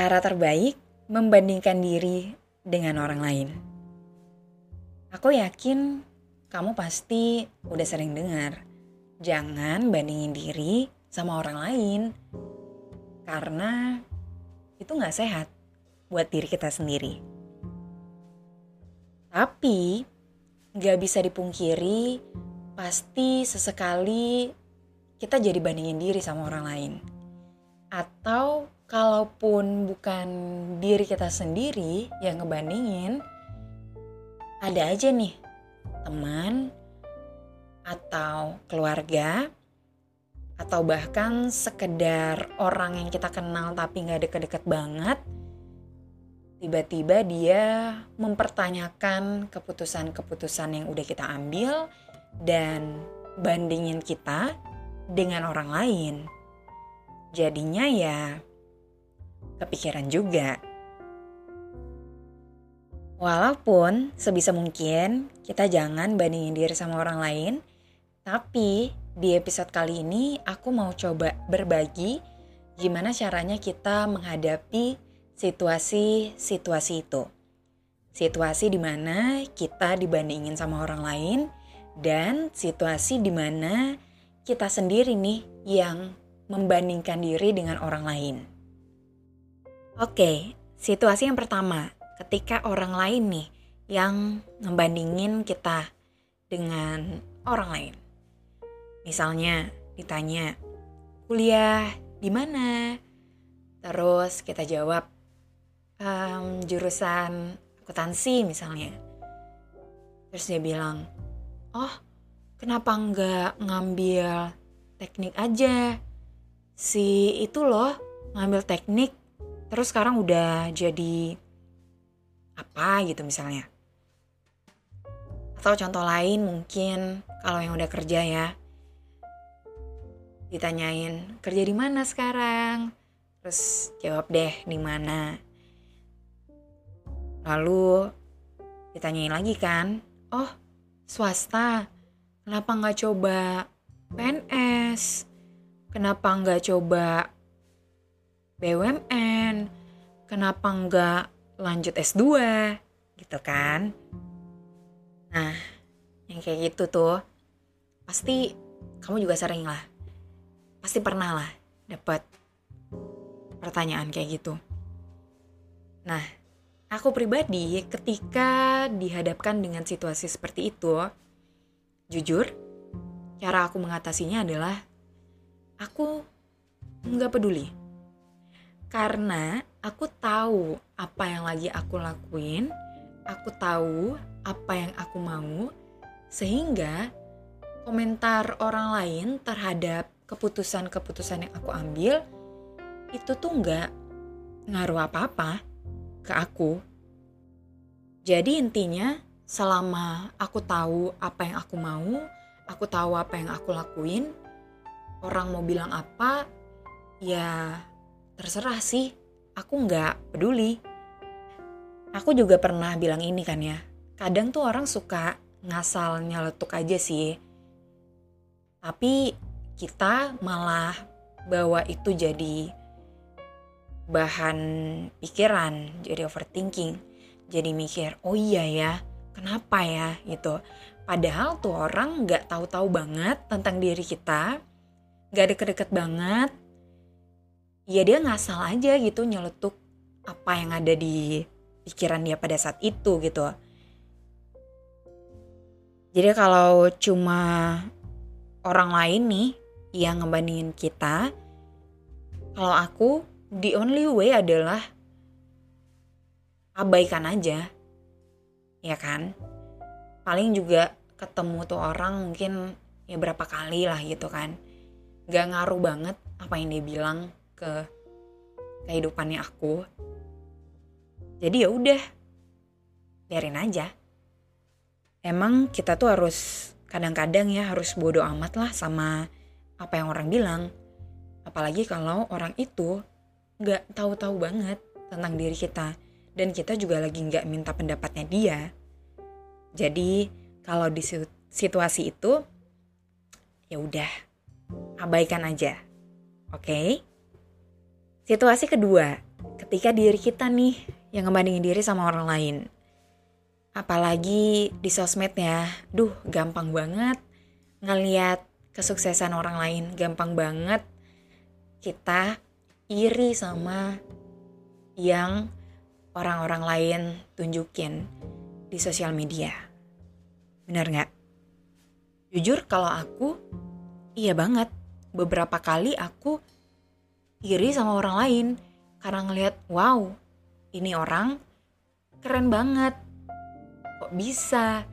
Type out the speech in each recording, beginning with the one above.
Cara terbaik membandingkan diri dengan orang lain. Aku yakin kamu pasti udah sering dengar, jangan bandingin diri sama orang lain. Karena itu gak sehat buat diri kita sendiri. Tapi gak bisa dipungkiri, pasti sesekali kita jadi bandingin diri sama orang lain. Atau kalaupun bukan diri kita sendiri yang ngebandingin, ada aja nih teman atau keluarga atau bahkan sekedar orang yang kita kenal tapi nggak deket-deket banget tiba-tiba dia mempertanyakan keputusan-keputusan yang udah kita ambil dan bandingin kita dengan orang lain. Jadinya ya kepikiran juga Walaupun sebisa mungkin kita jangan bandingin diri sama orang lain, tapi di episode kali ini aku mau coba berbagi gimana caranya kita menghadapi situasi-situasi itu. Situasi di mana kita dibandingin sama orang lain dan situasi di mana kita sendiri nih yang membandingkan diri dengan orang lain. Oke, situasi yang pertama ketika orang lain nih yang membandingin kita dengan orang lain. Misalnya ditanya, kuliah di mana? Terus kita jawab, ehm, jurusan akuntansi misalnya. Terus dia bilang, oh kenapa nggak ngambil teknik aja? Si itu loh ngambil teknik, terus sekarang udah jadi apa gitu misalnya. Atau contoh lain mungkin kalau yang udah kerja ya. Ditanyain, kerja di mana sekarang? Terus jawab deh di mana. Lalu ditanyain lagi kan, oh swasta, kenapa nggak coba PNS? Kenapa nggak coba BUMN? Kenapa nggak lanjut S2 gitu kan. Nah, yang kayak gitu tuh pasti kamu juga sering lah. Pasti pernah lah dapat pertanyaan kayak gitu. Nah, aku pribadi ketika dihadapkan dengan situasi seperti itu, jujur, cara aku mengatasinya adalah aku nggak peduli. Karena aku tahu apa yang lagi aku lakuin, aku tahu apa yang aku mau, sehingga komentar orang lain terhadap keputusan-keputusan yang aku ambil itu tuh nggak ngaruh apa-apa ke aku. Jadi intinya selama aku tahu apa yang aku mau, aku tahu apa yang aku lakuin, orang mau bilang apa, ya terserah sih aku nggak peduli. Aku juga pernah bilang ini kan ya, kadang tuh orang suka ngasal nyeletuk aja sih. Tapi kita malah bawa itu jadi bahan pikiran, jadi overthinking. Jadi mikir, oh iya ya, kenapa ya gitu padahal tuh orang nggak tahu-tahu banget tentang diri kita nggak deket-deket banget ya dia ngasal aja gitu nyeletuk apa yang ada di pikiran dia pada saat itu gitu. Jadi kalau cuma orang lain nih yang ngebandingin kita kalau aku the only way adalah abaikan aja ya kan? Paling juga ketemu tuh orang mungkin ya berapa kali lah gitu kan. Gak ngaruh banget apa yang dia bilang ke kehidupannya aku jadi ya udah biarin aja emang kita tuh harus kadang-kadang ya harus bodoh amat lah sama apa yang orang bilang apalagi kalau orang itu gak tahu-tahu banget tentang diri kita dan kita juga lagi nggak minta pendapatnya dia. Jadi kalau di situasi itu ya udah abaikan aja. Oke? Okay? Situasi kedua, ketika diri kita nih yang ngebandingin diri sama orang lain. Apalagi di sosmed ya, duh gampang banget ngeliat kesuksesan orang lain, gampang banget kita iri sama yang orang-orang lain tunjukin di sosial media. Bener nggak? Jujur kalau aku, iya banget. Beberapa kali aku iri sama orang lain karena ngelihat, wow, ini orang keren banget. Kok bisa?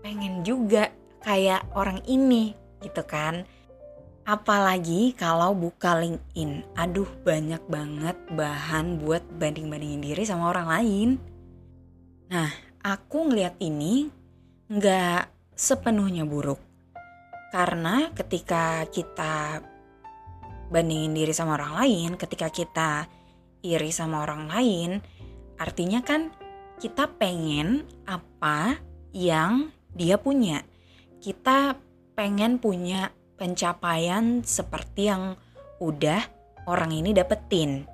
Pengen juga kayak orang ini gitu kan Apalagi kalau buka LinkedIn, aduh banyak banget bahan buat banding-bandingin diri sama orang lain. Nah, aku ngeliat ini nggak sepenuhnya buruk. Karena ketika kita bandingin diri sama orang lain, ketika kita iri sama orang lain, artinya kan kita pengen apa yang dia punya. Kita pengen punya pencapaian seperti yang udah orang ini dapetin.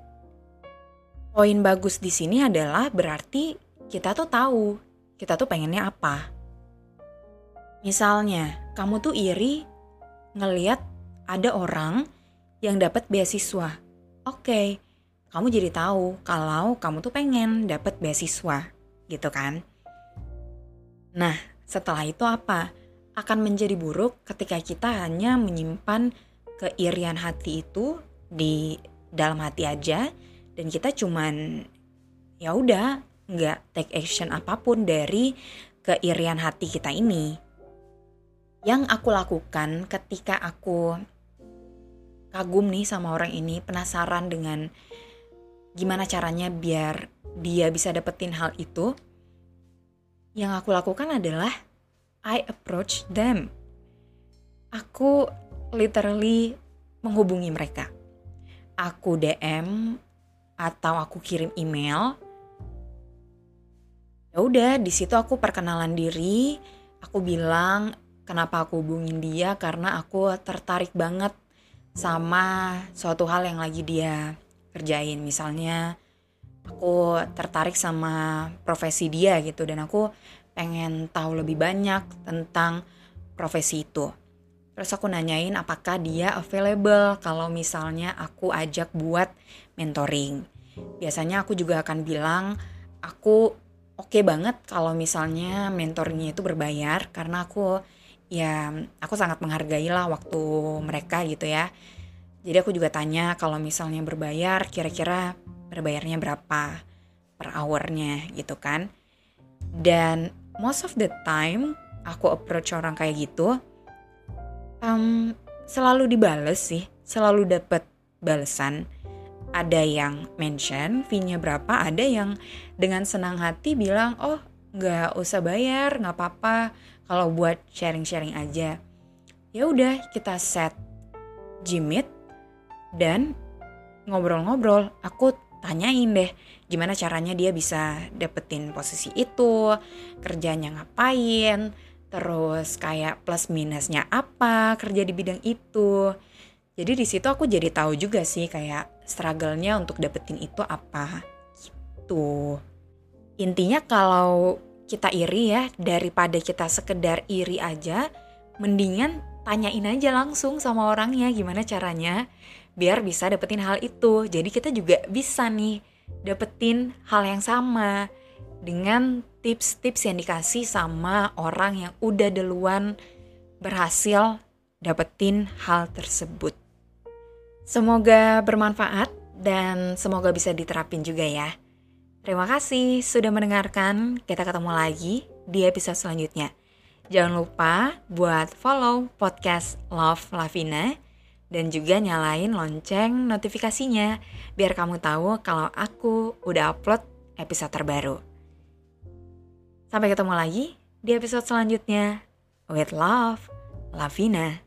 Poin bagus di sini adalah berarti kita tuh tahu kita tuh pengennya apa. Misalnya, kamu tuh iri ngeliat ada orang yang dapat beasiswa. Oke, kamu jadi tahu kalau kamu tuh pengen dapat beasiswa, gitu kan? Nah, setelah itu apa? akan menjadi buruk ketika kita hanya menyimpan keirian hati itu di dalam hati aja dan kita cuman ya udah nggak take action apa pun dari keirian hati kita ini. Yang aku lakukan ketika aku kagum nih sama orang ini, penasaran dengan gimana caranya biar dia bisa dapetin hal itu. Yang aku lakukan adalah I approach them. Aku literally menghubungi mereka. Aku DM atau aku kirim email. Ya udah, di situ aku perkenalan diri. Aku bilang kenapa aku hubungin dia karena aku tertarik banget sama suatu hal yang lagi dia kerjain. Misalnya aku tertarik sama profesi dia gitu dan aku pengen tahu lebih banyak tentang profesi itu. Terus aku nanyain apakah dia available kalau misalnya aku ajak buat mentoring. Biasanya aku juga akan bilang aku oke okay banget kalau misalnya mentoringnya itu berbayar karena aku ya aku sangat menghargai lah waktu mereka gitu ya. Jadi aku juga tanya kalau misalnya berbayar kira-kira berbayarnya berapa per hournya gitu kan. Dan most of the time aku approach orang kayak gitu um, selalu dibales sih selalu dapat balesan ada yang mention fee-nya berapa ada yang dengan senang hati bilang oh nggak usah bayar nggak apa-apa kalau buat sharing-sharing aja ya udah kita set jimit dan ngobrol-ngobrol aku tanyain deh gimana caranya dia bisa dapetin posisi itu, kerjanya ngapain, terus kayak plus minusnya apa kerja di bidang itu. Jadi di situ aku jadi tahu juga sih kayak struggle-nya untuk dapetin itu apa gitu. Intinya kalau kita iri ya daripada kita sekedar iri aja, mendingan tanyain aja langsung sama orangnya gimana caranya biar bisa dapetin hal itu. Jadi kita juga bisa nih dapetin hal yang sama dengan tips-tips yang dikasih sama orang yang udah duluan berhasil dapetin hal tersebut. Semoga bermanfaat dan semoga bisa diterapin juga ya. Terima kasih sudah mendengarkan. Kita ketemu lagi di episode selanjutnya. Jangan lupa buat follow podcast Love Lavina dan juga nyalain lonceng notifikasinya biar kamu tahu kalau aku udah upload episode terbaru. Sampai ketemu lagi di episode selanjutnya. With love, Lavina.